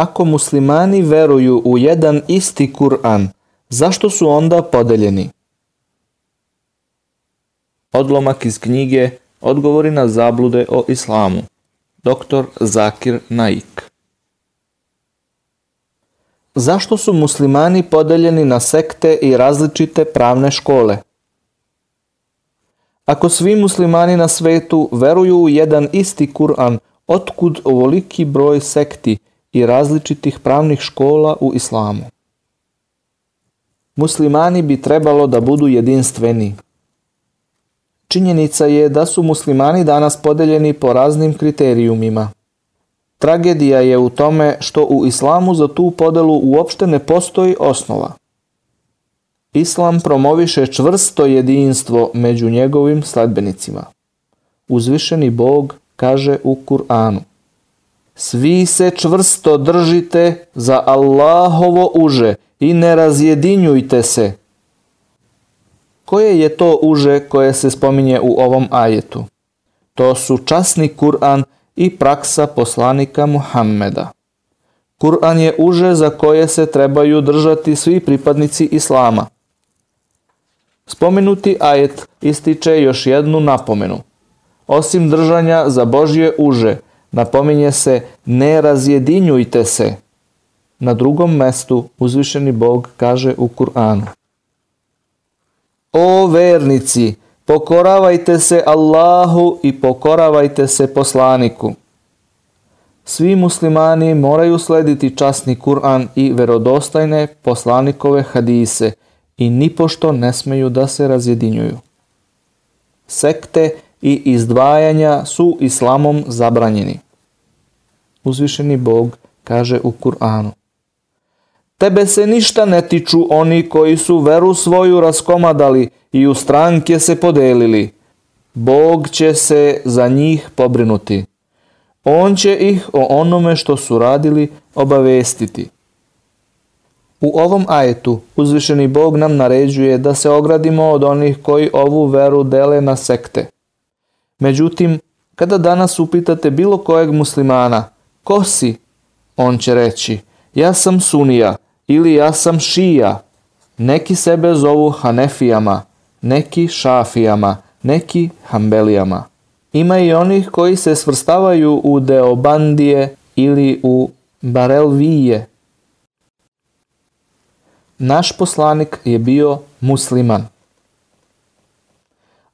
Ako muslimani veruju u jedan isti Kur'an, zašto su onda podeljeni? Odlomak iz knjige Odgovori na zablude o islamu. Dr. Zakir Naik. Zašto su muslimani podeljeni na sekte i različite pravne škole? Ako svi muslimani na svetu veruju u jedan isti Kur'an, otkud ovoliki broj sekti i različitih pravnih škola u islamu? Muslimani bi trebalo da budu jedinstveni. Činjenica je da su muslimani danas podeljeni po raznim kriterijumima. Tragedija je u tome što u islamu za tu podelu uopšte ne postoji osnova. Islam promoviše čvrsto jedinstvo među njegovim sledbenicima. Uzvišeni Bog kaže u Kur'anu Svi se čvrsto držite za Allahovo uže i ne razjedinjujte se. Koje je to uže koje se spominje u ovom ajetu? To su časni Kur'an i praksa poslanika Muhammeda. Kur'an je uže za koje se trebaju držati svi pripadnici Islama. Spomenuti ajet ističe još jednu napomenu. Osim držanja za Božje uže, napominje se ne razjedinjujte se. Na drugom mestu uzvišeni Bog kaže u Kur'anu. O vernici, pokoravajte se Allahu i pokoravajte se poslaniku. Svi muslimani moraju slediti časni Kur'an i verodostajne poslanikove hadise i nipošto ne smeju da se razjedinjuju. Sekte i izdvajanja su islamom zabranjeni. Uzvišeni Bog kaže u Kur'anu Tebe se ništa ne tiču oni koji su veru svoju raskomadali i u stranke se podelili. Bog će se za njih pobrinuti. On će ih o onome što su radili obavestiti. U ovom ajetu uzvišeni Bog nam naređuje da se ogradimo od onih koji ovu veru dele na sekte. Međutim, kada danas upitate bilo kojeg muslimana, ko si? On će reći, ja sam sunija, ili ja sam šija. Neki sebe zovu hanefijama, neki šafijama, neki hambelijama. Ima i onih koji se svrstavaju u deobandije ili u barelvije. Naš poslanik je bio musliman.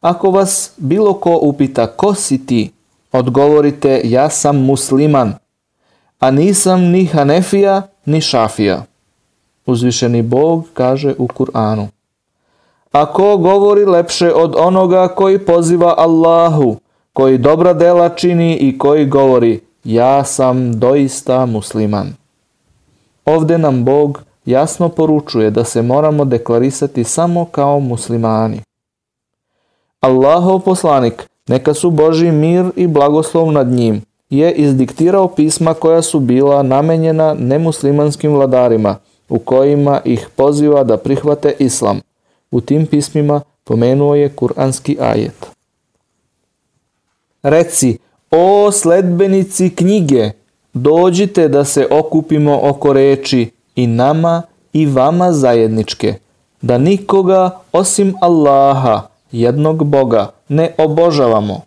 Ako vas bilo ko upita ko si ti, odgovorite ja sam musliman, a nisam ni hanefija ni šafija. Uzvišeni Bog kaže u Kur'anu. A ko govori lepše od onoga koji poziva Allahu, koji dobra dela čini i koji govori ja sam doista musliman. Ovde nam Bog jasno poručuje da se moramo deklarisati samo kao muslimani. Allahov poslanik, neka su Boži mir i blagoslov nad njim, je izdiktirao pisma koja su bila namenjena nemuslimanskim vladarima – u kojima ih poziva da prihvate islam. U tim pismima pomenuo je kuranski ajet. Reci, o sledbenici knjige, dođite da se okupimo oko reči i nama i vama zajedničke, da nikoga osim Allaha, jednog Boga, ne obožavamo,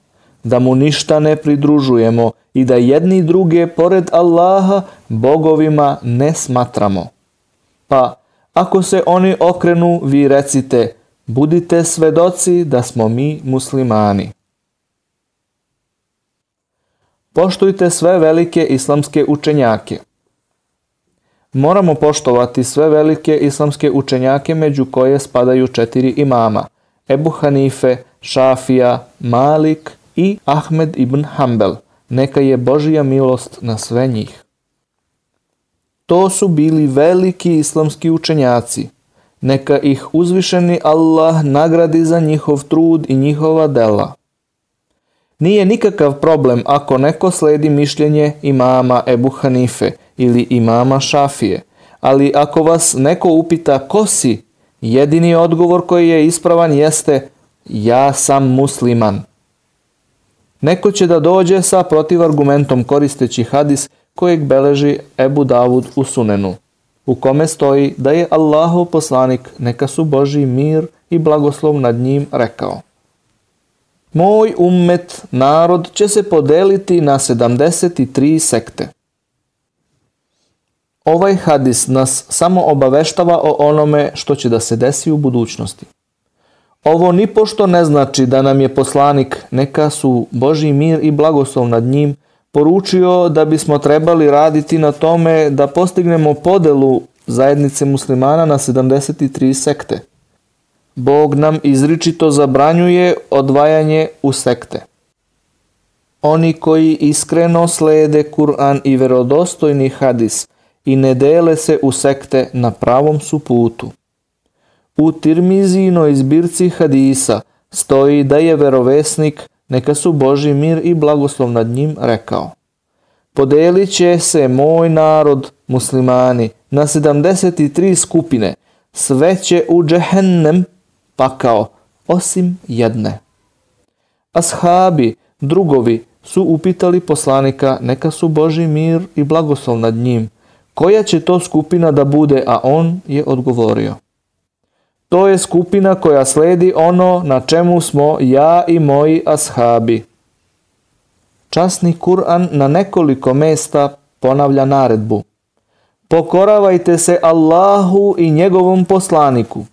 da mu ništa ne pridružujemo i da jedni druge pored Allaha bogovima ne smatramo. Pa, ako se oni okrenu, vi recite, budite svedoci da smo mi muslimani. Poštujte sve velike islamske učenjake. Moramo poštovati sve velike islamske učenjake među koje spadaju četiri imama. Ebu Hanife, Šafija, Malik i Ahmed ibn Hanbel. Neka je Božija milost na sve njih. To su bili veliki islamski učenjaci. Neka ih uzvišeni Allah nagradi za njihov trud i njihova dela. Nije nikakav problem ako neko sledi mišljenje imama Ebu Hanife ili imama Šafije, ali ako vas neko upita ko si, jedini odgovor koji je ispravan jeste ja sam musliman. Neko će da dođe sa protivargumentom koristeći hadis kojeg beleži Ebu Davud u Sunenu, u kome stoji da je Allahov poslanik, neka su Boži mir i blagoslov nad njim, rekao. Moj ummet, narod, će se podeliti na 73 sekte. Ovaj hadis nas samo obaveštava o onome što će da se desi u budućnosti. Ovo ni pošto ne znači da nam je poslanik, neka su Boži mir i blagoslov nad njim, poručio da bismo trebali raditi na tome da postignemo podelu zajednice muslimana na 73 sekte. Bog nam izričito zabranjuje odvajanje u sekte. Oni koji iskreno slede Kur'an i verodostojni hadis i ne dele se u sekte na pravom su putu. U Tirmizinoj zbirci hadisa stoji da je verovesnik, neka su Boži mir i blagoslov nad njim, rekao Podelit će se moj narod, muslimani, na 73 skupine, sve će u džehennem, pakao, osim jedne. Ashabi, drugovi, su upitali poslanika, neka su Boži mir i blagoslov nad njim, koja će to skupina da bude, a on je odgovorio. To je skupina koja sledi ono na čemu smo ja i moji ashabi. Časni Kur'an na nekoliko mesta ponavlja naredbu. Pokoravajte se Allahu i njegovom poslaniku.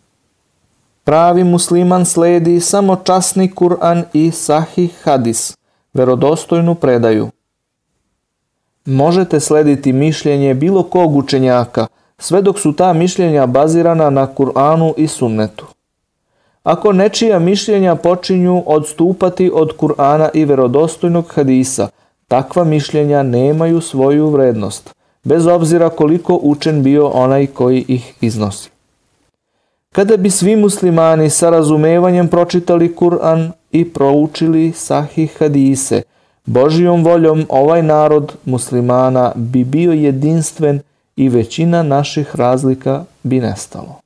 Pravi musliman sledi samo časni Kur'an i sahih hadis, verodostojnu predaju. Možete slediti mišljenje bilo kog učenjaka, sve dok su ta mišljenja bazirana na Kur'anu i sunnetu. Ako nečija mišljenja počinju odstupati od Kur'ana i verodostojnog hadisa, takva mišljenja nemaju svoju vrednost, bez obzira koliko učen bio onaj koji ih iznosi. Kada bi svi muslimani sa razumevanjem pročitali Kur'an i proučili sahih hadise, Božijom voljom ovaj narod muslimana bi bio jedinstven i većina naših razlika bi nestalo.